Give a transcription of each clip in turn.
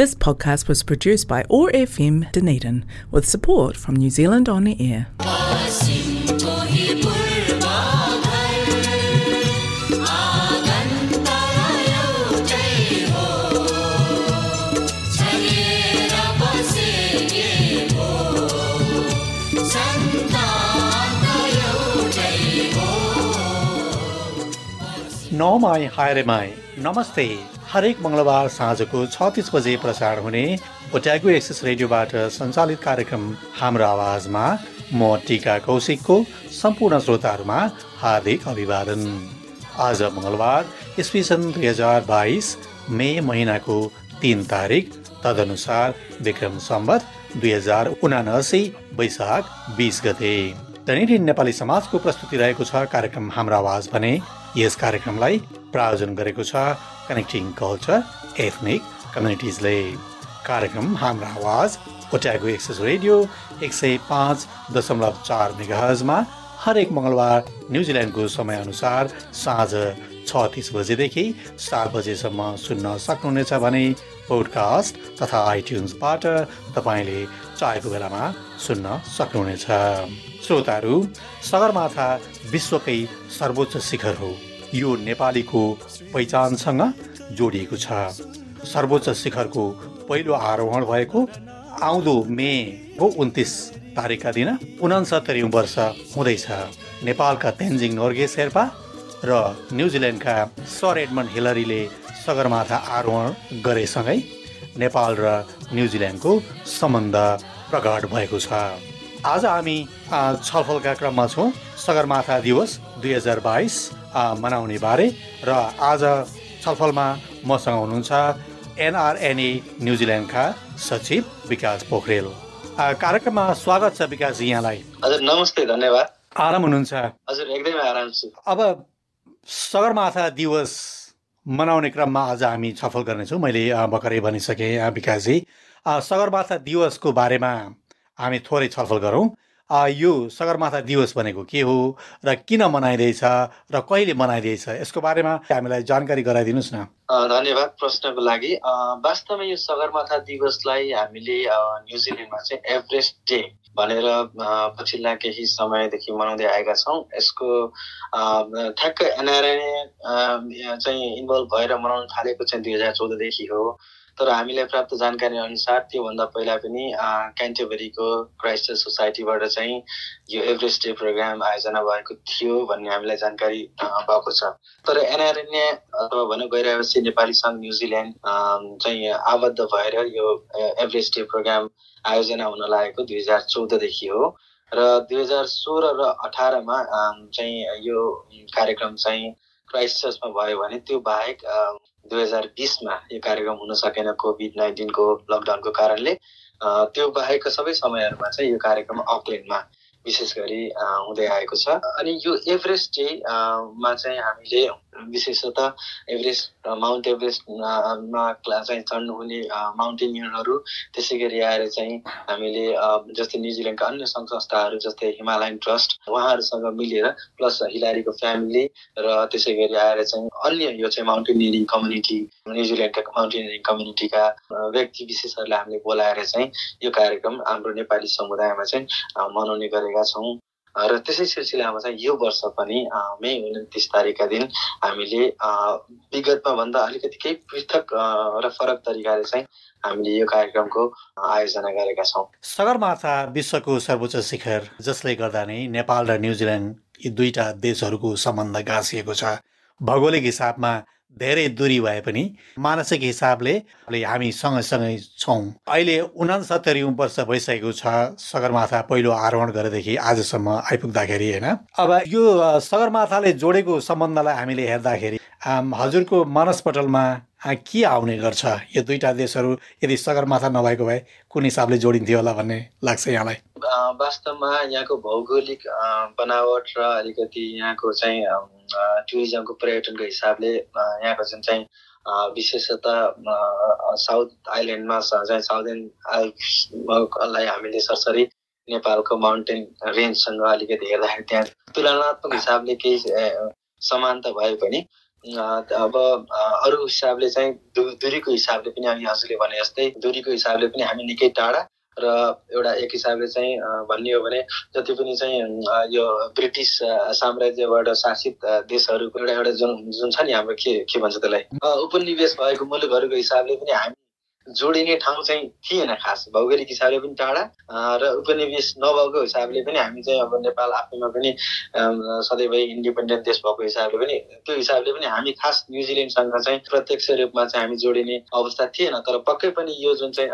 This podcast was produced by ORFM Dunedin with support from New Zealand On the Air. No mai haere mai. Namaste. हरेक मङ्गलबार साँझको छ तिस बजे प्रसारण हुने ओट्यागो एक्सेस रेडियोबाट सञ्चालित कार्यक्रम हाम्रो आवाजमा म टिका कौशिकको सम्पूर्ण श्रोताहरूमा हार्दिक अभिवादन। आज मङ्गलबार इस्वी सन् दुई हजार बाइस मे महिनाको तिन तारिक तदनुसार विक्रम सम्बत दुई हजार उनासी वैशाख बिस गते। दैनिक नेपाली समाजको प्रस्तुति रहेको छ कार्यक्रम हाम्रो आवाज भने यस कार्यक्रमलाई प्रायोजन गरेको छ कनेक्टिङ कल्चर एथनिक कम्युनिटिजले कार्यक्रम हाम्रो आवाज ओट्यागो एक्सेस रेडियो एक सय पाँच दशमलव चार मेगाहजमा हरेक मङ्गलबार न्युजिल्यान्डको समयअनुसार साँझ छ तिस बजेदेखि सात बजेसम्म सुन्न सक्नुहुनेछ भने पोडकास्ट तथा आइट्युन्सबाट तपाईँले चाहेको बेलामा सुन्न सक्नुहुनेछ। श्रोताहरू सगरमाथा विश्वकै सर्वोच्च शिखर हो। यो नेपालीको पहिचानसँग जोडिएको छ। सर्वोच्च शिखरको पहिलो आरोहण भएको आउँदो मेको उन्तिस तारिकका दिन उनासत्तरी वर्ष हुँदैछ। नेपालका तेन्जिङ नोर्गे शेर्पा र न्युजिल्यान्डका सर एडमन्ड हिलरीले सगरमाथा आरोहण गरेसँगै नेपाल र न्युजिल्यान्डको सम्बन्ध प्रगाड भएको छ। आज हामी छलफलका क्रममा छौँ। सगरमाथा दिवस दुई हजार बाइस मनाउने बारे र आज छलफलमा मसँग हुनुहुन्छ एनआरएनए न्युजिल्यान्डका सचिव विकास पोखरेल। कार्यक्रममा स्वागत छ विकास यहाँलाई। हजुर नमस्ते धन्यवाद। आराम हुनुहुन्छ? हजुर एकदमै आराम छु। अब सगरमाथा दिवस मनाउने क्रममा आज हामी छलफल गर्नेछौँ। मैले भर्खरै भनिसकेँ विकासजी। सगरमाथा दिवसको बारेमा हामी थोरै छलफल गरौँ। यो सगरमाथा दिवस भनेको के हो र किन मनाइँदैछ र कहिले मनाइँदैछ यसको बारेमा हामीलाई जानकारी गराइदिनुहोस् न। धन्यवाद प्रश्नको लागि। वास्तवमा यो सगरमाथा दिवसलाई हामीले न्युजिल्यान्डमा चाहिँ एभरेस्ट डे भनेर पछिल्ला केही समयदेखि मनाउँदै आएका छौँ। यसको ठ्याक्क एनआरएनए चाहिँ इन्भल्भ भएर मनाउन थालेको चाहिँ दुई हजार चौधदेखि हो। तर हामीलाई प्राप्त जानकारी अनुसार त्योभन्दा पहिला पनि क्यान्टेबरीको क्राइस्ट सोसाइटीबाट चाहिँ यो एभरेस्ट डे प्रोग्राम आयोजना भएको थियो भन्ने हामीलाई जानकारी भएको छ। तर एनआरएनए अथवा भनौँ गैरावासी नेपाली सङ्घ न्युजिल्यान्ड चाहिँ आबद्ध भएर यो एभरेस्ट डे प्रोग्राम आयोजना हुन लागेको दुई हजार चौधदेखि हो। र दुई हजार सोह्र र अठारमा चाहिँ यो कार्यक्रम चाहिँ क्राइस्ट चर्चमा भयो भने त्यो बाहेक दुई हजार बिसमा यो कार्यक्रम हुन सकेन कोभिड नाइन्टिनको लकडाउनको कारणले। त्यो बाहेकका सबै समयहरूमा चाहिँ यो कार्यक्रम अकल्यान्डमा विशेष गरी हुँदै आएको छ। अनि यो एभरेस्ट डेमा चाहिँ हामीले विशेषतः एभरेस्ट माउन्ट एभरेस्टमा चाहिँ चढ्नुहुने माउन्टेनियरहरू त्यसै गरी आएर चाहिँ हामीले जस्तै न्युजिल्यान्डका अन्य सङ्घ संस्थाहरू जस्तै हिमालयन ट्रस्ट उहाँहरूसँग मिलेर प्लस हिलारीको फ्यामिली र त्यसै गरी आएर चाहिँ अन्य यो चाहिँ माउन्टेनियरिङ कम्युनिटी न्युजिल्यान्डका माउन्टेनियरिङ कम्युनिटीका व्यक्ति विशेषहरूलाई हामीले बोलाएर चाहिँ यो कार्यक्रम हाम्रो नेपाली समुदायमा चाहिँ मनाउने गरेका छौँ। र त्यसै सिलसिलामा चाहिँ यो वर्ष पनि मे उन्तिस तारिकका दिन हामीले विगतमा भन्दा अलिकति केही पृथक र फरक तरिकाले चाहिँ हामीले यो कार्यक्रमको आयोजना गरेका छौँ। सगरमाथा विश्वको सर्वोच्च शिखर जसले गर्दा नै नेपाल र न्युजिल्यान्ड यी दुईटा देशहरूको सम्बन्ध गाँसिएको छ। भौगोलिक हिसाबमा धेरै दूरी भए पनि मानसिक हिसाबले हामी सँगसँगै छौँ। अहिले उनासत्तरी वर्ष भइसकेको छ सगरमाथा पहिलो आरोहण गरेदेखि आजसम्म आइपुग्दाखेरि होइन? अब यो सगरमाथाले जोडेको सम्बन्धलाई हामीले हेर्दाखेरि हजुरको मानसपटलमा के आउने गर्छ? यो दुईटा देशहरू यदि सगरमाथा नभएको भए कुन हिसाबले जोडिन्थ्यो होला भन्ने लाग्छ यहाँलाई? वास्तवमा यहाँको भौगोलिक बनावट र अलिकति यहाँको चाहिँ टुरिज्मको पर्यटनको हिसाबले यहाँको जुन चाहिँ विशेषतः साउथ आइल्यान्डमा चाहिँ साउदर्न आइल्सलाई हामीले सरसरी नेपालको माउन्टेन रेन्जसँग अलिकति हेर्दाखेरि त्यहाँ तुलनात्मक हिसाबले केही समानता भए पनि। अब अरू हिसाबले चाहिँ दुरीको हिसाबले पनि हामी हजुरले भने जस्तै दुरीको हिसाबले पनि हामी निकै टाढा र एउटा एक हिसाबले चाहिँ भन्ने हो भने जति पनि चाहिँ यो ब्रिटिस साम्राज्यबाट शासित देशहरूको एउटा एउटा जुन जुन छ नि हाम्रो के के भन्छ त्यसलाई? उपनिवेश भएको मुलुकहरूको हिसाबले पनि हामी जोडिने ठाउँ चाहिँ थिएन खास। भौगोलिक हिसाबले पनि टाढा र उपनिवेश नभएको हिसाबले पनि हामी चाहिँ अब नेपाल आफैमा पनि सधैँभरि इन्डिपेन्डेन्ट देश भएको हिसाबले पनि त्यो हिसाबले पनि हामी खास न्युजिल्यान्डसँग चाहिँ प्रत्यक्ष रूपमा चाहिँ हामी जोडिने अवस्था थिएन। तर पक्कै पनि यो जुन चाहिँ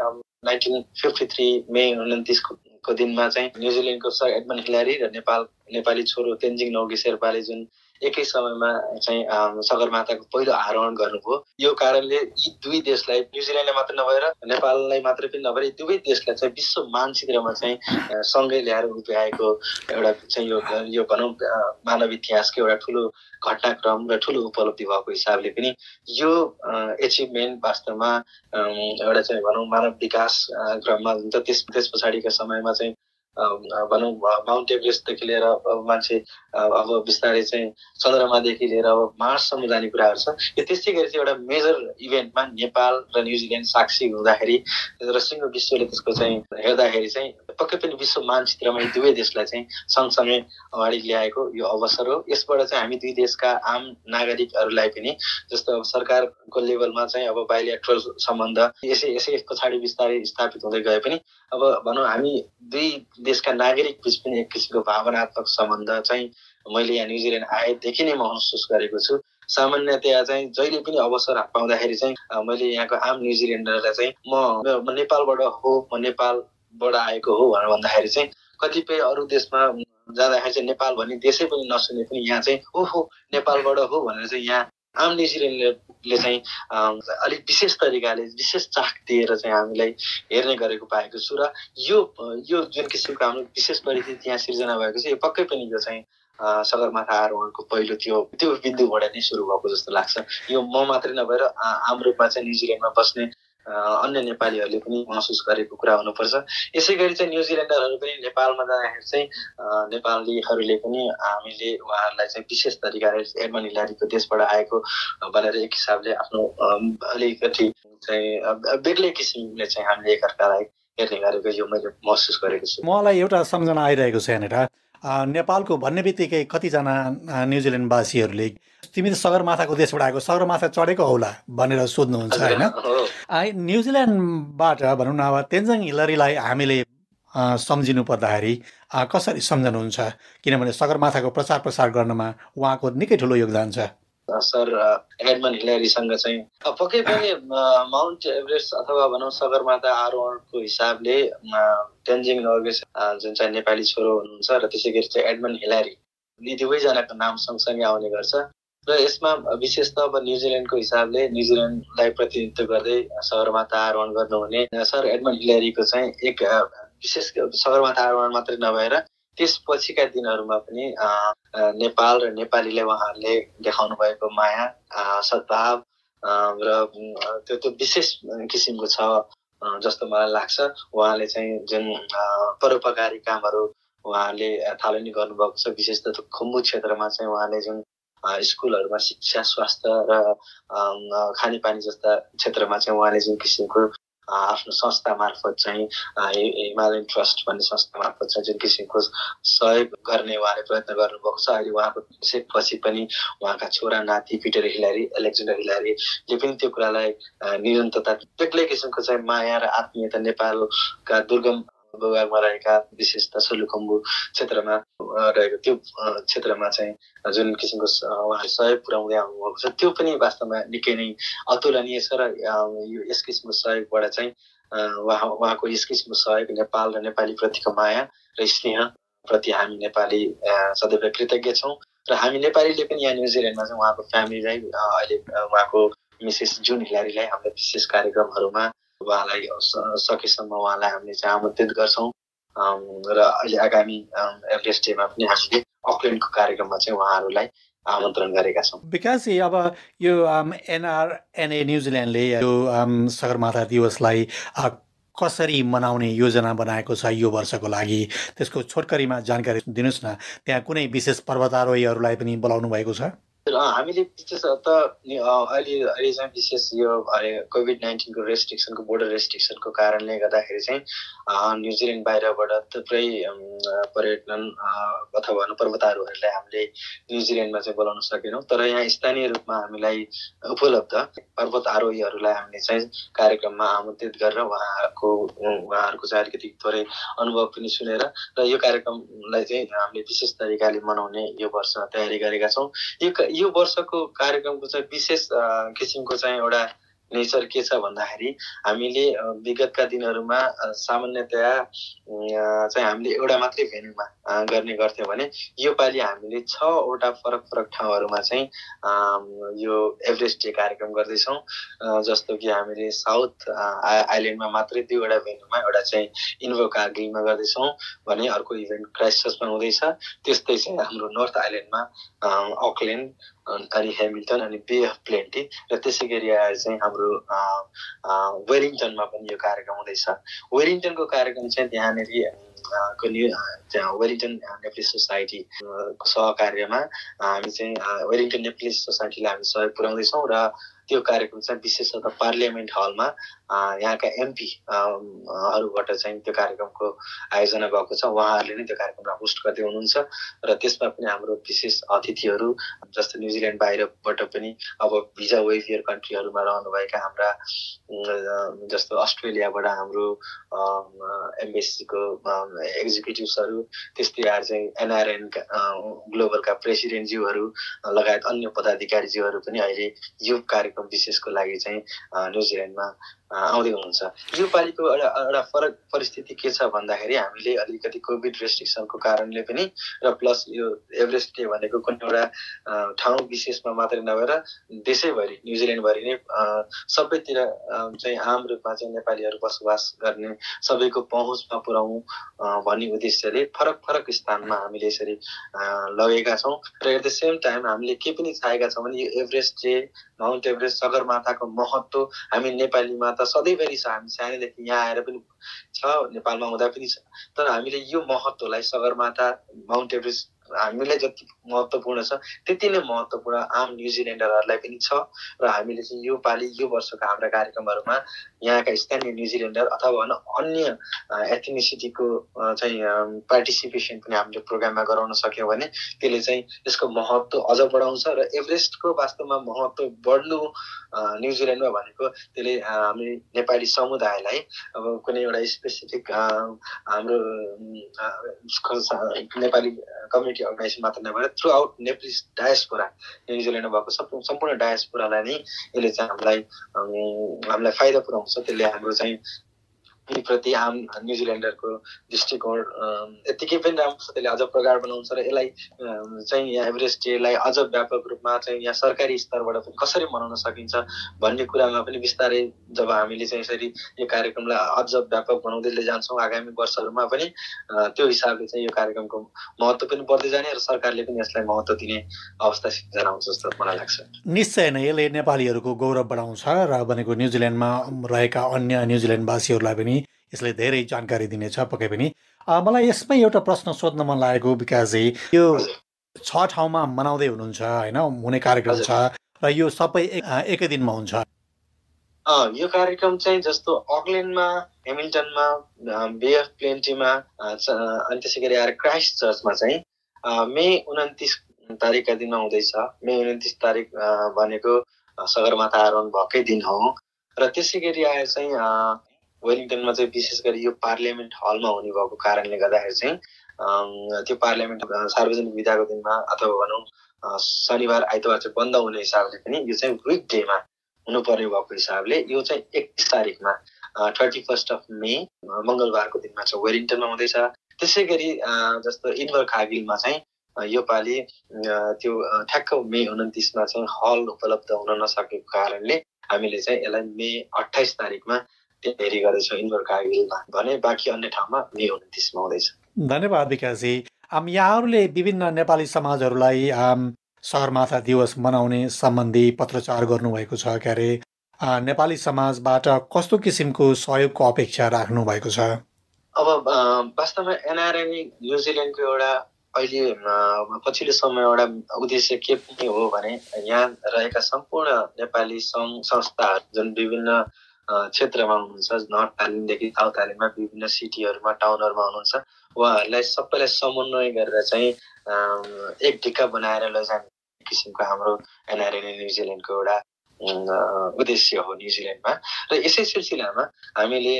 नाइन्टिन फिफ्टी थ्री मे उन्तिसको दिनमा चाहिँ न्युजिल्यान्डको सर एडमन हिलारी र नेपाल नेपाली छोरो तेन्जिङ नौगी शेर्पाले जुन एकै समयमा चाहिँ सगरमाथाको पहिलो आरोहण गर्नुभयो। यो कारणले यी दुई देशलाई न्युजिल्यान्डलाई मात्र नभएर नेपाललाई मात्रै पनि नभएर यी दुवै देशलाई चाहिँ विश्व मानचित्रमा चाहिँ सँगै ल्याएर उभ्याएको एउटा चाहिँ यो यो भनौँ मानव इतिहासको एउटा ठुलो घटनाक्रम र ठुलो उपलब्धि भएको हिसाबले पनि यो एचिभमेन्ट वास्तवमा एउटा चाहिँ भनौँ मानव विकास क्रममा हुन्छ। त्यस त्यस पछाडिको समयमा चाहिँ भनौँ माउन्ट एभरेस्टदेखि लिएर मान्छे अब बिस्तारै चाहिँ चन्द्रमादेखि लिएर अब मार्ससम्म जाने कुराहरू छ। यो त्यस्तै गरी चाहिँ एउटा मेजर इभेन्टमा नेपाल र न्युजिल्यान्ड साक्षी हुँदाखेरि र सिङ्गो विश्वले त्यसको चाहिँ हेर्दाखेरि चाहिँ पक्कै पनि विश्व मानचित्रमा यी दुवै देशलाई चाहिँ सँगसँगै अगाडि ल्याएको यो अवसर हो। यसबाट चाहिँ हामी दुई देशका आम नागरिकहरूलाई पनि जस्तो अब सरकारको लेभलमा चाहिँ अब बाइलेट्रल सम्बन्ध यसै यसै पछाडि बिस्तारै स्थापित हुँदै गए पनि अब भनौँ हामी दुई देशका नागरिक बिच पनि एक किसिमको भावनात्मक सम्बन्ध चाहिँ मैले यहाँ न्युजिल्यान्ड आएदेखि नै महसुस गरेको छु। सामान्यतया चाहिँ जहिले पनि अवसर पाउँदाखेरि चाहिँ मैले यहाँको आम न्युजिल्यान्डरलाई चाहिँ म नेपालबाट हो म नेपालबाट आएको हो भनेर भन्दाखेरि चाहिँ कतिपय अरू देशमा जाँदाखेरि चाहिँ नेपाल भन्ने देशै पनि नसुने पनि यहाँ चाहिँ ओहो नेपालबाट हो भनेर चाहिँ यहाँ आम न्युजिल्यान्डले चाहिँ अलिक विशेष तरिकाले विशेष चाख दिएर चाहिँ हामीलाई हेर्ने गरेको पाएको छु र यो यो जुन किसिमको हाम्रो विशेष परिस्थिति यहाँ सिर्जना भएको छ यो पक्कै पनि यो चाहिँ सगरमाथा आरोहणको पहिलो त्यो त्यो बिन्दुबाट नै सुरु भएको जस्तो लाग्छ। यो म मात्रै नभएर आम रूपमा चाहिँ न्युजिल्यान्डमा बस्ने अन्य नेपालीहरूले पनि महसुस गरेको कुरा हुनुपर्छ। यसै गरी चाहिँ न्युजिल्यान्डरहरू पनि नेपालमा जाँदाखेरि चाहिँ नेपालीहरूले पनि हामीले उहाँहरूलाई चाहिँ विशेष तरिकाले एडमन हिलारीको देशबाट आएको भनेर एक हिसाबले आफ्नो अलिकति चाहिँ बेग्लै किसिमले चाहिँ हामीले एकअर्कालाई हेर्ने गरेको यो मैले महसुस गरेको छु। मलाई एउटा सम्झना आइरहेको छ यहाँनिर। नेपालको भन्ने बित्तिकै कतिजना न्युजिल्यान्डवासीहरूले तिमी त सगरमाथाको देशबाट आएको सगरमाथा चढेको होला भनेर सोध्नुहुन्छ होइन? न्युजिल्यान्डबाट भनौँ न अब तेन्जङ हिलरीलाई हामीले सम्झिनु पर्दाखेरि कसरी सम्झनुहुन्छ? किनभने सगरमाथाको प्रचार प्रसार गर्नमा उहाँको निकै ठुलो योगदान छ। सर एडमन हिलेरीसँग चाहिँ पक्कै पनि माउन्ट एभरेस्ट अथवा भनौँ सगरमाथा आरोहणको हिसाबले तेन्जिङ नर्गेस जुन चाहिँ नेपाली छोरो हुनुहुन्छ र त्यसै गरी चाहिँ एडमन हिलारी यी दुवैजनाको नाम सँगसँगै आउने गर्छ। र यसमा विशेष त अब न्युजिल्यान्डको हिसाबले न्युजिल्यान्डलाई प्रतिनिधित्व गर्दै सगरमाथा आरोहण गर्नुहुने सर एडमन हिलेरीको चाहिँ एक विशेष सगरमाथा आरोहण मात्रै नभएर त्यसपछिका दिनहरूमा पनि नेपाल र नेपालीले उहाँहरूले देखाउनु भएको माया सद्भाव र त्यो त्यो विशेष किसिमको छ जस्तो मलाई लाग्छ। उहाँले चाहिँ जुन परोपकारी कामहरू उहाँले थालनी गर्नुभएको छ विशेष त खुम्बु क्षेत्रमा चाहिँ उहाँले जुन स्कुलहरूमा शिक्षा स्वास्थ्य र खानेपानी जस्ता क्षेत्रमा चाहिँ उहाँले जुन किसिमको आफ्नो संस्था मार्फत चाहिँ हिमालयन ट्रस्ट भन्ने संस्था मार्फत चाहिँ जुन किसिमको सहयोग गर्ने उहाँले प्रयत्न गर्नुभएको छ। अहिले उहाँको पछि पनि उहाँका छोरा नाति पिटर हिलारी एलेक्जेन्डर हिलारीले पनि त्यो कुरालाई निरन्तरता बेग्लै किसिमको चाहिँ माया र आत्मीयता नेपालका दुर्गम भूभागमा रहेका त सोलुखम्बु क्षेत्रमा रहेको त्यो क्षेत्रमा चाहिँ जुन किसिमको उहाँले सहयोग पुर्याउँदै आउनुभएको छ त्यो पनि वास्तवमा निकै नै अतुलनीय छ र यो यस किसिमको सहयोगबाट चाहिँ उहाँ उहाँको यस किसिमको सहयोग नेपाल र नेपाली प्रतिको माया र स्नेह प्रति हामी नेपाली सदैव कृतज्ञ छौँ र हामी नेपालीले पनि यहाँ न्युजिल्यान्डमा चाहिँ उहाँको फ्यामिलीलाई अहिले उहाँको मिसेस जुन हिलारीलाई हाम्रो विशेष कार्यक्रमहरूमा उहाँलाई सकेसम्म उहाँलाई हामीले चाहिँ आमन्त्रित गर्छौँ। र अहिले आगामी एभरेस्ट डेमा पनि हामीले अकल्यान्डको कार्यक्रममा चाहिँ उहाँहरूलाई आमन्त्रण गरेका छौँ। विकास अब यो एनआरएनए न्युजिल्यान्डले यो सगरमाथा दिवसलाई कसरी मनाउने योजना बनाएको छ यो वर्षको लागि त्यसको छोटकरीमा जानकारी दिनुहोस् न। त्यहाँ कुनै विशेष पर्वतारोहीहरूलाई पनि बोलाउनु भएको छ? हामीले विशेष त अहिले अहिले चाहिँ विशेष यो कोभिड नाइन्टिनको रेस्ट्रिक्सनको बोर्डर रेस्ट्रिक्सनको कारणले गर्दाखेरि चाहिँ न्युजिल्यान्ड बाहिरबाट थुप्रै पर्यटन अथवा भनौँ पर्वतारोहहरूलाई हामीले न्युजिल्यान्डमा चाहिँ बोलाउन सकेनौँ। तर यहाँ स्थानीय रूपमा हामीलाई उपलब्ध पर्वत आरोहीहरूलाई हामीले चाहिँ कार्यक्रममा आमन्त्रित गरेर उहाँहरूको उहाँहरूको चाहिँ अलिकति थोरै अनुभव पनि सुनेर र यो कार्यक्रमलाई चाहिँ हामीले विशेष तरिकाले मनाउने यो वर्ष तयारी गरेका छौँ। यो यो वर्षको कार्यक्रमको चाहिँ विशेष किसिमको चाहिँ एउटा नेचर के छ भन्दाखेरि हामीले विगतका दिनहरूमा सामान्यतया चाहिँ हामीले एउटा मात्रै भेन्यूमा गर्ने गर्थ्यौँ भने योपालि हामीले छवटा फरक फरक ठाउँहरूमा चाहिँ यो एभरेस्ट डे कार्यक्रम गर्दैछौँ। जस्तो कि हामीले साउथ आइल्यान्डमा मात्रै दुईवटा भेन्यूमा एउटा चाहिँ इन्भो कारगिलमा गर्दैछौँ भने अर्को इभेन्ट क्राइस्टमा हुँदैछ। त्यस्तै चाहिँ हाम्रो नर्थ आइल्यान्डमा अकल्यान्ड अनि हेमिल्टन अनि बे अफ प्लेन्टी र त्यसै गरी आएर चाहिँ हाम्रो वेलिङटनमा पनि यो कार्यक्रम हुँदैछ। वेलिङटनको कार्यक्रम चाहिँ त्यहाँनिर को वेलिङटन नेप्लिस सोसाइटीको सहकार्यमा हामी चाहिँ वेलिङटन नेप्लिस सोसाइटीलाई हामी सहयोग पुर्याउँदैछौँ र त्यो कार्यक्रम चाहिँ विशेषतः पार्लियामेन्ट हलमा यहाँका एमपी हरूबाट चाहिँ त्यो कार्यक्रमको आयोजना भएको छ। उहाँहरूले नै त्यो कार्यक्रमलाई होस्ट गर्दै हुनुहुन्छ र त्यसमा पनि हाम्रो विशेष अतिथिहरू जस्तो न्युजिल्यान्ड बाहिरबाट पनि अब भिजा वेफियर कन्ट्रीहरूमा रहनुभएका हाम्रा जस्तो अस्ट्रेलियाबाट हाम्रो एमबिएससीको एक्जिक्युटिभ्सहरू त्यस्तै आएर चाहिँ एनआरएनका ग्लोबलका प्रेसिडेन्टज्यूहरू लगायत अन्य पदाधिकारीज्यूहरू पनि अहिले यो कार्यक्रम विशेषको लागि चाहिँ न्युजिल्यान्डमा आउँदै हुनुहुन्छ। योपालिको एउटा एउटा फरक परिस्थिति के छ भन्दाखेरि हामीले अलिकति कोभिड रेस्ट्रिक्सनको कारणले पनि र प्लस यो एभरेस्ट डे भनेको कुनै एउटा ठाउँ विशेषमा मात्रै नभएर देशैभरि न्युजिल्यान्डभरि नै सबैतिर चाहिँ आम रूपमा चाहिँ नेपालीहरू बसोबास गर्ने सबैको पहुँचमा पुऱ्याउँ भन्ने उद्देश्यले फरक फरक स्थानमा हामीले यसरी लगेका छौँ। र एट द सेम टाइम हामीले के पनि चाहेका छौँ भने यो एभरेस्ट डे माउन्ट एभरेस्ट सगरमाथाको महत्त्व हामी नेपालीमा त सधैँभरि छ हामी सानैदेखि यहाँ आएर पनि छ नेपालमा हुँदा पनि छ। तर हामीले यो महत्त्वलाई सगरमाथा माउन्ट एभरेस्ट हामीलाई जति महत्त्वपूर्ण छ त्यति नै महत्त्वपूर्ण आम न्युजिल्यान्डरहरूलाई पनि छ र हामीले चाहिँ यो पालि यो वर्षको हाम्रा कार्यक्रमहरूमा यहाँका स्थानीय न्युजिल्यान्डर अथवा अन्य एथिनिसिटीको चाहिँ पार्टिसिपेसन पनि हामीले प्रोग्राममा गराउन सक्यौँ भने त्यसले चाहिँ यसको महत्त्व अझ बढाउँछ र एभरेस्टको वास्तवमा महत्त्व बढ्नु न्युजिल्यान्डमा भनेको त्यसले हामी नेपाली समुदायलाई अब कुनै एउटा स्पेसिफिक हाम्रो नेपाली कम्युनिटी अर्गनाइजेसन मात्र नभएर थ्रु आउट नेप्लिस डायसपुरा न्युजिल्यान्डमा भएको सम्पूर्ण डायसपुरालाई नै यसले चाहिँ हामीलाई हामीलाई फाइदा पुऱ्याउँछ। त्यसले हाम्रो चाहिँ प्रति आम न्युजिल्यान्डरको दृष्टिकोण यत्तिकै पनि राम्रो छ। त्यसले अझ प्रगाड बनाउँछ र यसलाई चाहिँ यहाँ एभरेस्ट डेलाई अझ व्यापक रूपमा चाहिँ यहाँ सरकारी स्तरबाट पनि कसरी मनाउन सकिन्छ भन्ने कुरामा पनि बिस्तारै जब हामीले चाहिँ यसरी यो कार्यक्रमलाई अझ व्यापक बनाउँदै जान्छौँ आगामी वर्षहरूमा पनि त्यो हिसाबले चाहिँ यो कार्यक्रमको महत्त्व पनि बढ्दै जाने र सरकारले पनि यसलाई महत्त्व दिने अवस्था सिर्जना आउँछ जस्तो मलाई लाग्छ। निश्चय नै यसले नेपालीहरूको गौरव बढाउँछ र भनेको न्युजिल्यान्डमा रहेका अन्य न्युजिल्यान्डवासीहरूलाई पनि यसले धेरै जानकारी दिनेछ पक्कै पनि। मलाई यसमै एउटा प्रश्न सोध्न मन लागेको विकासजी यो छ ठाउँमा मनाउँदै हुनुहुन्छ होइन? हुने कार्यक्रम छ र यो सबै एकै दिनमा हुन्छ। यो कार्यक्रम चाहिँ जस्तो अकल्यान्डमा हेमिल्टनमा बे अफ प्लेन्टीमा अनि त्यसै गरी आएर क्राइस्ट चर्चमा चाहिँ मे उन्तिस तारिकका दिनमा हुँदैछ। मे उन्तिस तारिक भनेको सगरमाथा आरोहण भएकै दिन हो। र त्यसै गरी आएर चाहिँ वेलिङटनमा चाहिँ विशेष गरी यो पार्लियामेन्ट हलमा हुने भएको कारणले गर्दाखेरि चाहिँ त्यो पार्लियामेन्ट सार्वजनिक विधाको दिनमा अथवा भनौँ शनिबार आइतबार चाहिँ बन्द हुने हिसाबले पनि यो चाहिँ विक डेमा हुनुपर्ने भएको हिसाबले यो चाहिँ एकतिस तारिकमा थर्टी फर्स्ट अफ मे मङ्गलबारको दिनमा चाहिँ वेलिङटनमा हुँदैछ। त्यसै गरी जस्तो इन्भर खागिलमा चाहिँ योपालि त्यो ठ्याक्क मे उन्तिसमा चाहिँ हल उपलब्ध हुन नसकेको कारणले हामीले चाहिँ यसलाई मे अठाइस तारिकमा तयारी गर्दैछौँ इन्डोर कारगिलमा भने बाँकी अन्य ठाउँमा मे उन्तिसमा हुँदैछ धन्यवाद विकासजी यहाँहरूले विभिन्न नेपाली समाजहरूलाई सगरमाथा दिवस मनाउने सम्बन्धी पत्रचार गर्नुभएको छ के अरे नेपाली समाजबाट कस्तो किसिमको सहयोगको अपेक्षा राख्नु भएको छ अब वास्तवमा एनआरएनई न्युजिल्यान्डको एउटा अहिले पछिल्लो समय एउटा उद्देश्य के पनि हो भने यहाँ रहेका सम्पूर्ण नेपाली सङ्घ संस्थाहरू जुन विभिन्न क्षेत्रमा हुनुहुन्छ नर्थ तालिमदेखि साउथ तालिममा विभिन्न सिटीहरूमा टाउनहरूमा हुनुहुन्छ। उहाँहरूलाई सबैलाई समन्वय गरेर चाहिँ एक ढिक्का बनाएर लैजाने किसिमको हाम्रो एनआरएनए न्युजिल्यान्डको एउटा उद्देश्य हो न्युजिल्यान्डमा र यसै सिलसिलामा हामीले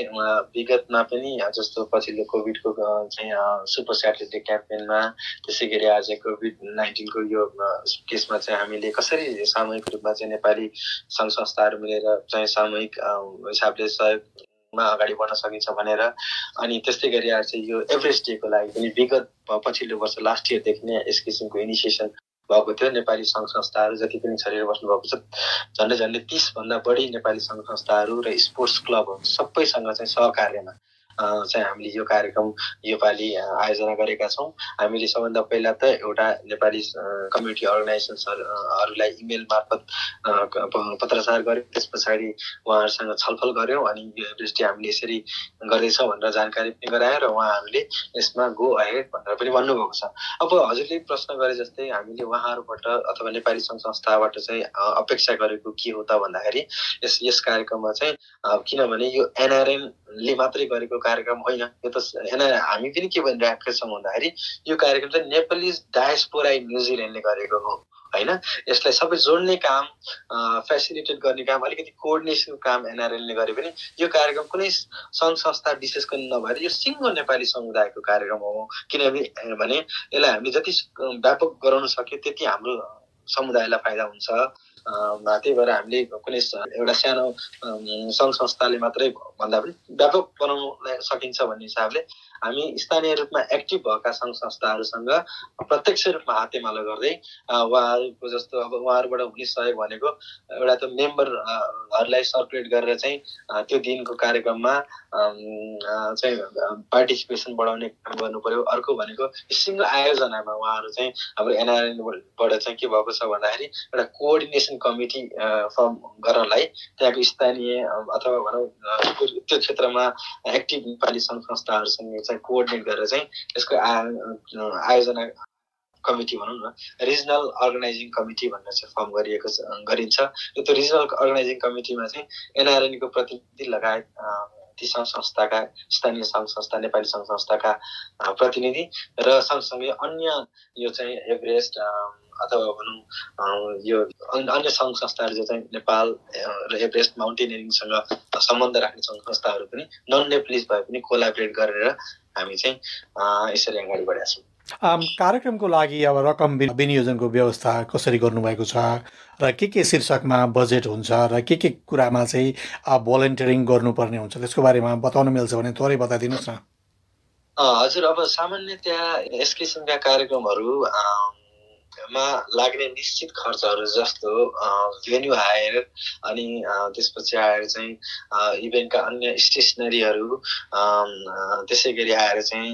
विगतमा पनि जस्तो पछिल्लो कोभिडको चाहिँ सुपर स्याटेलाइट क्याम्पेनमा त्यसै गरी आज कोभिड नाइन्टिनको यो केसमा चाहिँ हामीले कसरी सामूहिक रूपमा चाहिँ नेपाली सङ्घ संस्थाहरू मिलेर चाहिँ सामूहिक हिसाबले सहयोगमा अगाडि बढ्न सकिन्छ भनेर अनि त्यस्तै गरी आज यो एभरेस्ट डेको लागि पनि विगत पछिल्लो वर्ष लास्ट इयरदेखि नै यस किसिमको इनिसिएसन भएको थियो नेपाली सङ्घ संस्थाहरू जति पनि छरेर बस्नुभएको छ। झन्डै झन्डै तिसभन्दा बढी नेपाली सङ्घ संस्थाहरू र स्पोर्ट्स क्लबहरू सबैसँग चाहिँ सहकार्यमा चाहिँ हामीले यो कार्यक्रम योपालि आयोजना गरेका छौँ। हामीले सबभन्दा पहिला त एउटा नेपाली कम्युनिटी अर्गनाइजेसन्सहरूलाई इमेल मार्फत पत्रचार गऱ्यौँ। त्यस पछाडि उहाँहरूसँग छलफल गऱ्यौँ अनि यो दृष्टि हामीले यसरी गर्दैछौँ भनेर जानकारी पनि गरायौँ र उहाँहरूले यसमा गो अहेड भनेर पनि भन्नुभएको छ। अब हजुरले प्रश्न गरे जस्तै हामीले उहाँहरूबाट अथवा नेपाली सङ्घ संस्थाबाट चाहिँ अपेक्षा गरेको के हो त भन्दाखेरि यस यस कार्यक्रममा चाहिँ किनभने यो एनआरएमले मात्रै गरेको कार्यक्रम होइन यो त होइन हामी पनि के भनिरहेका छौँ भन्दाखेरि यो कार्यक्रम चाहिँ नेपाली डायस्पोरा न्युजिल्यान्डले गरेको हो होइन? यसलाई सबै जोड्ने काम फेसिलिटेट गर्ने काम अलिकति कोअर्डिनेसनको काम एनआरएलले गरे पनि यो कार्यक्रम कुनै सङ्घ संस्था विशेष गरी नभएर यो सिङ्गो नेपाली समुदायको कार्यक्रम हो। किनभने भने यसलाई हामीले जति व्यापक गराउन सक्यो त्यति हाम्रो समुदायलाई फाइदा हुन्छ। त्यही भएर हामीले कुनै एउटा सानो सङ्घ संस्थाले मात्रै भन्दा पनि व्यापक बनाउन सकिन्छ भन्ने हिसाबले हामी स्थानीय रूपमा एक्टिभ भएका सङ्घ संस्थाहरूसँग प्रत्यक्ष रूपमा हातेमालो गर्दै उहाँहरूको जस्तो अब उहाँहरूबाट हुने सहयोग भनेको एउटा त मेम्बरहरूलाई सर्कुलेट गरेर चाहिँ त्यो दिनको कार्यक्रममा चाहिँ पार्टिसिपेसन बढाउने काम गर्नु पर्यो। अर्को भनेको सिङ्गो आयोजनामा उहाँहरू चाहिँ हाम्रो एनआरएनबाट चाहिँ के भएको छ भन्दाखेरि एउटा कोअर्डिनेसन कमिटी फर्म गर्नलाई त्यहाँको स्थानीय अथवा भनौँ त्यो क्षेत्रमा एक्टिभ नेपाली सङ्घ संस्थाहरूसँग चाहिँ कोअर्डिनेट गरेर चाहिँ यसको आयोजना कमिटी भनौँ न रिजनल अर्गनाइजिङ कमिटी भनेर चाहिँ फर्म गरिएको छ गरिन्छ। र त्यो रिजनल अर्गनाइजिङ कमिटीमा चाहिँ एनआरएनको प्रतिनिधि लगायत ती सङ्घ संस्थाका स्थानीय सङ्घ संस्था नेपाली सङ्घ संस्थाका प्रतिनिधि र सँगसँगै अन्य यो चाहिँ एभरेस्ट अथवा भनौँ यो अन्य सङ्घ संस्थाहरू जो चाहिँ नेपाल र एभरेस्ट माउन्टेनियरिङसँग सम्बन्ध राख्ने सङ्घ संस्थाहरू पनि नन नेप्लिज भए पनि कोलाबरेट गरेर हामी चाहिँ यसरी अगाडि बढेका छौँ। कार्यक्रमको लागि अब रकम विनियोजनको व्यवस्था कसरी गर्नुभएको छ र के के शीर्षकमा बजेट हुन्छ र के के कुरामा चाहिँ भोलिन्टियरिङ गर्नुपर्ने हुन्छ त्यसको बारेमा बताउन मिल्छ भने थोरै बताइदिनुहोस् न। हजुर अब सामान्यतया यस किसिमका कार्यक्रमहरू मा लाग्ने निश्चित खर्चहरू जस्तो भेन्यू हायर अनि त्यसपछि आएर चाहिँ इभेन्टका अन्य स्टेसनरीहरू त्यसै गरी आएर चाहिँ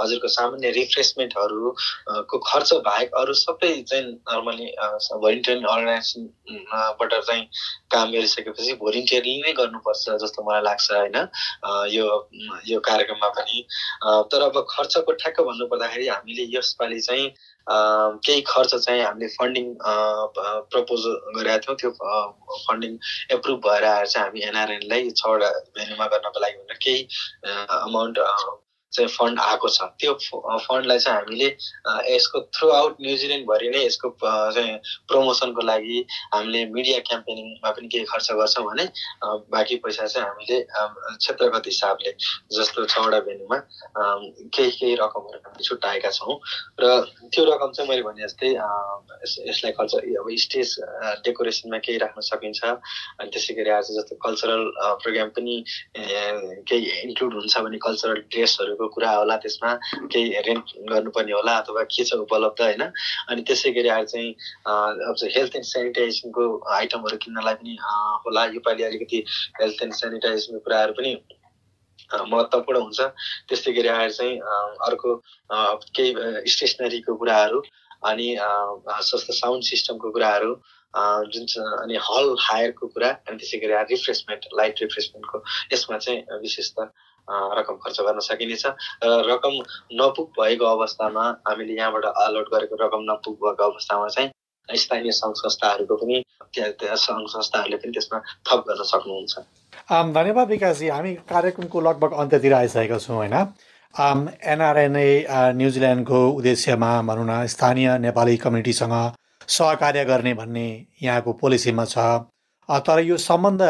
हजुरको सामान्य रिफ्रेसमेन्टहरूको खर्च बाहेक अरू सबै चाहिँ नर्मली भोलिन्टियर अर्गनाइजेसनबाट चाहिँ काम गरिसकेपछि भोलिन्टियरली नै गर्नुपर्छ जस्तो मलाई लाग्छ होइन? यो यो कार्यक्रममा पनि। तर अब खर्चको ठ्याक्क भन्नुपर्दाखेरि हामीले यसपालि चाहिँ केही खर्च चाहिँ हामीले फन्डिङ प्रपोज गरेका थियौँ। त्यो फन्डिङ एप्रुभ भएर आएर चाहिँ हामी एनआरएनलाई छवटा भेन्यूमा गर्नको लागि भनेर केही अमाउन्ट चाहिँ फन्ड आएको छ। त्यो फन्डलाई चाहिँ हामीले यसको थ्रु आउट न्युजिल्यान्डभरि नै यसको चाहिँ प्रमोसनको लागि हामीले मिडिया क्याम्पेनिङमा पनि केही खर्च गर्छौँ भने बाँकी पैसा चाहिँ हामीले क्षेत्रगत हिसाबले जस्तो छवटा भेन्यूमा केही केही रकमहरू हामीले छुट्याएका छौँ। र त्यो रकम चाहिँ मैले भने जस्तै यसलाई खर्च अब स्टेज डेकोरेसनमा केही राख्न सकिन्छ। अनि त्यसै गरी आज जस्तो कल्चरल प्रोग्राम पनि केही इन्क्लुड हुन्छ भने कल्चरल ड्रेसहरूको खानेकुराको कुरा होला त्यसमा केही रेन्ट गर्नुपर्ने होला अथवा के छ उपलब्ध होइन? अनि त्यसै गरी आएर चाहिँ अब चाहिँ हेल्थ एन्ड सेनिटाइजेसनको आइटमहरू किन्नलाई पनि होला। योपालि अलिकति हेल्थ एन्ड सेनिटाइजेसनको कुराहरू पनि महत्त्वपूर्ण हुन्छ। त्यस्तै गरी आएर चाहिँ अर्को केही स्टेसनरीको कुराहरू अनि सस्तो साउन्ड सिस्टमको कुराहरू जुन अनि हल हायरको कुरा अनि त्यसै गरी रिफ्रेसमेन्ट लाइट रिफ्रेसमेन्टको यसमा चाहिँ विशेष त रकम खर्च गर्न सकिनेछ। र रकम नपुग भएको अवस्थामा हामीले यहाँबाट अलर्ट गरेको रकम नपुग भएको अवस्थामा चाहिँ स्थानीय सङ्घ संस्थाहरूको पनि सङ्घ संस्थाहरूले पनि त्यसमा थप गर्न सक्नुहुन्छ। धन्यवाद विकासजी। हामी कार्यक्रमको लगभग अन्त्यतिर आइसकेका छौँ होइन? एनआरएनए न्युजिल्यान्डको उद्देश्यमा भनौँ न स्थानीय नेपाली कम्युनिटीसँग सहकार्य गर्ने भन्ने यहाँको पोलिसीमा छ। तर यो सम्बन्ध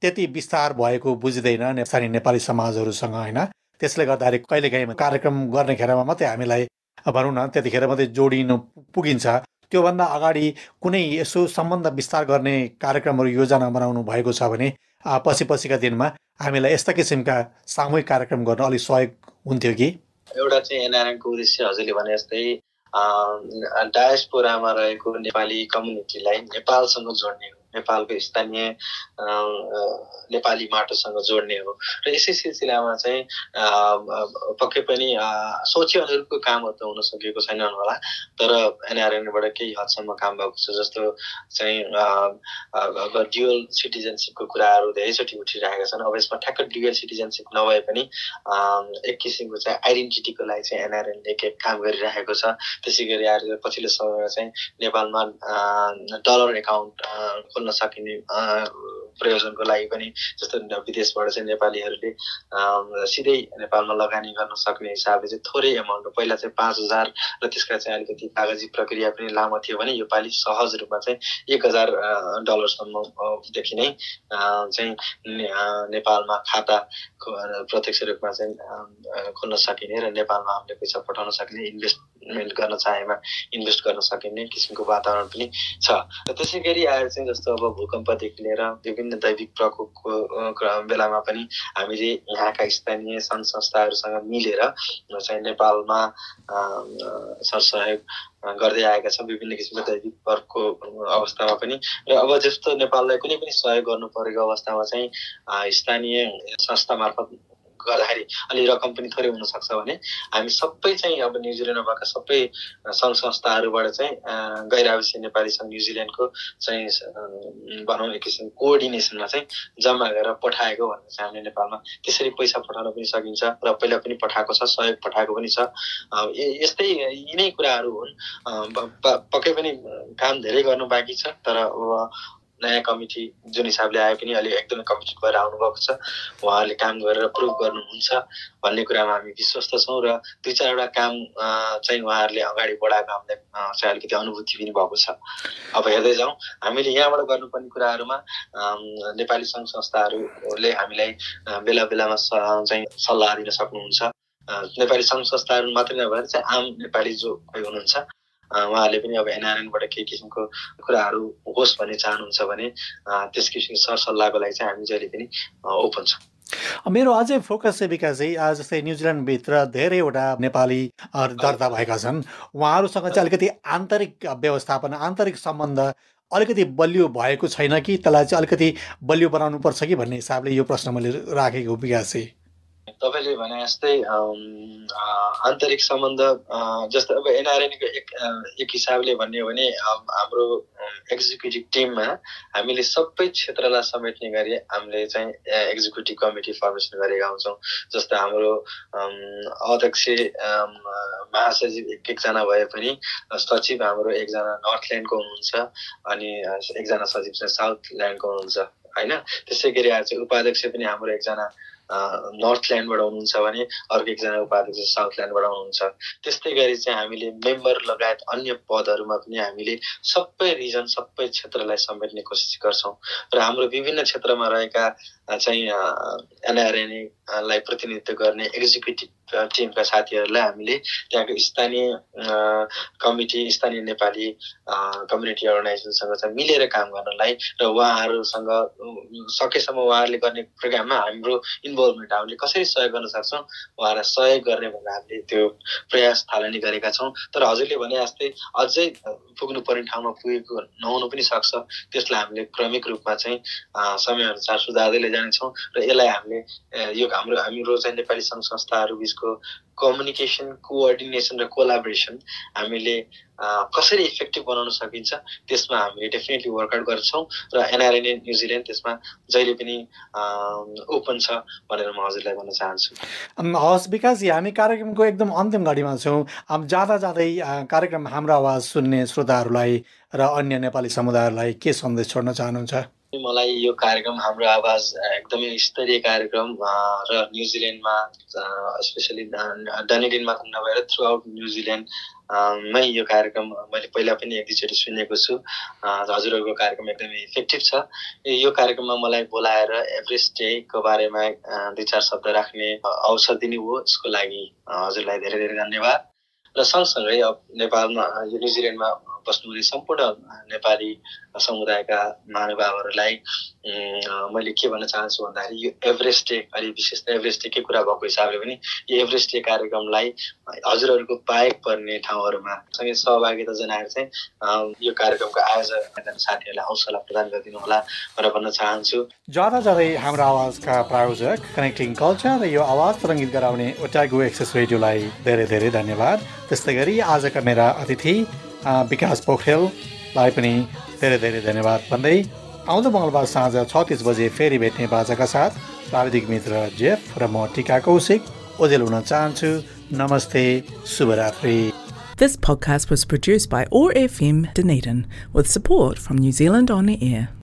त्यति विस्तार भएको बुझ्दैन स्थानीय नेपाली समाजहरूसँग होइन। त्यसले गर्दाखेरि कहिलेकाहीँ कार्यक्रम गर्ने खेरमा मात्रै हामीलाई भनौँ न त्यतिखेर मात्रै जोडिनु पुगिन्छ। त्योभन्दा अगाडि कुनै यसो सम्बन्ध विस्तार गर्ने कार्यक्रमहरू योजना बनाउनु भएको छ भने पछि पछिका दिनमा हामीलाई यस्ता किसिमका सामूहिक कार्यक्रम गर्न अलिक सहयोग हुन्थ्यो कि? एउटा चाहिँ एनआरएनको उद्देश्य हजुरले भने जस्तै डायस्पोरामा रहेको नेपाली कम्युनिटीलाई नेपालसँग जोड्ने हो। नेपालको स्थानीय नेपाली माटोसँग जोड्ने हो। र यसै सिलसिलामा चाहिँ पक्कै पनि सोचे अनुरूपको कामहरू त हुन सकेको छैनन् होला तर एनआरएनबाट केही हदसम्म काम भएको छ जस्तो चाहिँ अब ड्युअल सिटिजनसिपको कुराहरू धेरैचोटि उठिरहेका छन्। अब यसमा ठ्याक्क ड्युअल सिटिजनसिप नभए पनि एक किसिमको चाहिँ आइडेन्टिटीको लागि चाहिँ एनआरएनले के काम गरिरहेको छ त्यसै गरी आएर पछिल्लो समयमा चाहिँ नेपालमा डलर एकाउन्ट सकिने प्रयोजनको लागि पनि जस्तो विदेशबाट चाहिँ नेपालीहरूले सिधै नेपालमा लगानी गर्न सक्ने हिसाबले चाहिँ थोरै एमाउन्ट पहिला चाहिँ पाँच हजार र त्यसका चाहिँ अलिकति कागजी प्रक्रिया पनि लामो थियो भने योपालि सहज रूपमा चाहिँ एक हजार डलरसम्मदेखि नै चाहिँ नेपालमा खाता प्रत्यक्ष रूपमा चाहिँ खोल्न सकिने र नेपालमा हामीले पैसा पठाउन सकिने इन्भेस्टमेन्ट गर्न चाहेमा इन्भेस्ट गर्न सकिने किसिमको वातावरण पनि छ। त्यसै गरी आएर चाहिँ जस्तो अब भूकम्पदेखि लिएर विभिन्न दैविक प्रकोपको बेलामा पनि हामीले यहाँका स्थानीय सङ्घ संस्थाहरूसँग मिलेर चाहिँ नेपालमा सरसहयोग गर्दै आएका छौँ विभिन्न किसिमको दैविक प्रको अवस्थामा पनि। र अब जस्तो नेपाललाई कुनै पनि सहयोग गर्नु परेको अवस्थामा चाहिँ स्थानीय संस्था मार्फत गर्दाखेरि अलि रकम पनि थोरै हुनसक्छ भने हामी सबै चाहिँ अब न्युजिल्यान्डमा भएका सबै सङ्घ संस्थाहरूबाट चाहिँ गैर आवासीय नेपाली सङ्घ न्युजिल्यान्डको चाहिँ भनौँ एक किसिम कोअर्डिनेसनमा चाहिँ जम्मा गरेर पठाएको भनेर चाहिँ हामीले नेपालमा त्यसरी पैसा पठाउन पनि सकिन्छ र पहिला पनि पठाएको छ सहयोग पठाएको पनि छ। यस्तै यिनै कुराहरू हुन्। पक्कै पनि काम धेरै गर्नु बाँकी छ तर नयाँ कमिटी जुन हिसाबले आए पनि अहिले एकदमै कमिटेड भएर आउनुभएको छ। उहाँहरूले काम गरेर प्रुभ गर्नुहुन्छ भन्ने कुरामा हामी विश्वस्त छौँ र दुई चारवटा काम चाहिँ उहाँहरूले अगाडि बढाएको हामीलाई चाहिँ अलिकति अनुभूति पनि भएको छ। अब हेर्दै जाउँ हामीले यहाँबाट गर्नुपर्ने कुराहरूमा नेपाली सङ्घ संस्थाहरूले हामीलाई बेला बेलामा चाहिँ सल्लाह दिन सक्नुहुन्छ। नेपाली सङ्घ संस्थाहरू मात्रै नभएर चाहिँ आम नेपाली जो हुनुहुन्छ उहाँहरूले पनि अब एनआरएनबाट केही किसिमको कुराहरू होस् भन्ने चाहनुहुन्छ भने त्यस किसिमको सरसल्लाहको लागि चाहिँ हामी जहिले पनि ओपन छौँ। मेरो अझै फोकस चाहिँ विकास चाहिँ जस्तै न्युजिल्यान्डभित्र धेरैवटा नेपाली दर्ता भएका छन्। उहाँहरूसँग चाहिँ अलिकति आन्तरिक व्यवस्थापन आन्तरिक सम्बन्ध अलिकति बलियो भएको छैन कि? त्यसलाई चाहिँ अलिकति बलियो बनाउनु पर्छ कि भन्ने हिसाबले यो प्रश्न मैले राखेको विकास चाहिँ तपाईँले भने जस्तै आन्तरिक सम्बन्ध जस्तो अब एनआरएनको एक एक हिसाबले भन्ने हो भने हाम्रो एक्जिक्युटिभ टिममा हामीले सबै क्षेत्रलाई समेट्ने गरी हामीले चाहिँ एक्जिक्युटिभ कमिटी फर्मेसन गरेका हुन्छौँ। जस्तो हाम्रो अध्यक्ष महासचिव एक एकजना भए पनि सचिव हाम्रो एकजना नर्थ ल्यान्डको हुनुहुन्छ अनि एकजना सचिव चाहिँ साउथ ल्यान्डको हुनुहुन्छ होइन? त्यसै गरी आज उपाध्यक्ष पनि हाम्रो एकजना नर्थ ल्यान्डबाट हुनुहुन्छ भने अर्को एकजना उपाध्यक्ष साउथ ल्यान्डबाट हुनुहुन्छ। त्यस्तै गरी चाहिँ हामीले मेम्बर लगायत अन्य पदहरूमा पनि हामीले सबै रिजन सबै क्षेत्रलाई समेट्ने कोसिस गर्छौँ। र हाम्रो विभिन्न क्षेत्रमा रहेका चाहिँ एनआरएनएलाई प्रतिनिधित्व गर्ने एक्जिक्युटिभ टिमका साथीहरूलाई हामीले त्यहाँको स्थानीय कमिटी स्थानीय नेपाली कम्युनिटी अर्गनाइजेसनसँग चाहिँ मिलेर काम गर्नलाई र उहाँहरूसँग सकेसम्म उहाँहरूले गर्ने प्रोग्राममा हाम्रो इन्भल्भमेन्ट हामीले कसरी सहयोग गर्न सक्छौँ उहाँहरूलाई सहयोग गर्ने भनेर हामीले त्यो प्रयास थालनी गरेका छौँ। तर हजुरले भने जस्तै अझै पुग्नुपर्ने ठाउँमा पुगेको नहुनु पनि सक्छ। त्यसलाई हामीले क्रमिक रूपमा चाहिँ समयअनुसार सुधार्दै जानेछौँ र यसलाई हामीले यो हाम्रो हाम्रो चाहिँ नेपाली सङ्घ संस्थाहरू बिचको कम्युनिकेसन कोअर्डिनेसन र कोलाबोरेसन हामीले कसरी इफेक्टिभ बनाउन सकिन्छ त्यसमा हामीले डेफिनेटली वर्कआउट गर्छौँ र एनआरएनए न्युजिल्यान्ड त्यसमा जहिले पनि ओपन छ भनेर म हजुरलाई भन्न चाहन्छु हवस् विकासजी हामी कार्यक्रमको एकदम अन्तिम घडीमा छौँ जाँदा जाँदै कार्यक्रम हाम्रो आवाज सुन्ने श्रोताहरूलाई र अन्य नेपाली समुदायहरूलाई के सन्देश छोड्न चाहनुहुन्छ मलाई यो कार्यक्रम हाम्रो आवाज एकदमै स्तरीय कार्यक्रम र न्युजिल्यान्डमा स्पेसली डनेडिन मात्र नभएर थ्रु आउट न्युजिल्यान्डमै यो कार्यक्रम मैले पहिला पनि एक दुईचोटि सुनेको छु। हजुरहरूको कार्यक्रम एकदमै इफेक्टिभ छ। यो कार्यक्रममा मलाई बोलाएर एभरेस्ट डेको बारेमा दुई चार शब्द राख्ने अवसर दिनु हो। यसको लागि हजुरलाई धेरै धेरै धन्यवाद। र सँगसँगै नेपालमा न्युजिल्यान्डमा बस्नुहुने सम्पूर्ण नेपाली समुदायका महानुभावहरूलाई मैले के भन्न चाहन्छु भन्दाखेरि यो एभरेस्ट डे अहिले विशेष त एभरेस्ट डेकै कुरा भएको हिसाबले पनि यो एभरेस्ट डे कार्यक्रमलाई हजुरहरूको बाहेक पर्ने ठाउँहरूमा सँगै सहभागिता जनाएर चाहिँ यो कार्यक्रमको आयोजक साथीहरूलाई हौसला प्रदान गरिदिनु होला भनेर भन्न चाहन्छु। ज्यादा जाँदै हाम्रो आवाजका प्रायोजक कनेक्टिङ कल्चर र यो आवाज तरङ्गित गराउने ओट्यागो एक्सेस रेडियोलाई धेरै धेरै धन्यवाद। त्यस्तै गरी आजका मेरा अतिथि विकास पोखरेललाई पनि धेरै धेरै धन्यवाद भन्दै आउँदो मङ्गलबार साँझ छ तिस बजे फेरि भेट्ने बाजाका साथ प्राविधिक मित्र जेफ र म टिका कौशिक ओजेल हुन चाहन्छु नमस्ते शुभरात्रि This podcast was produced by ORFM Dunedin with support from New Zealand On the Air.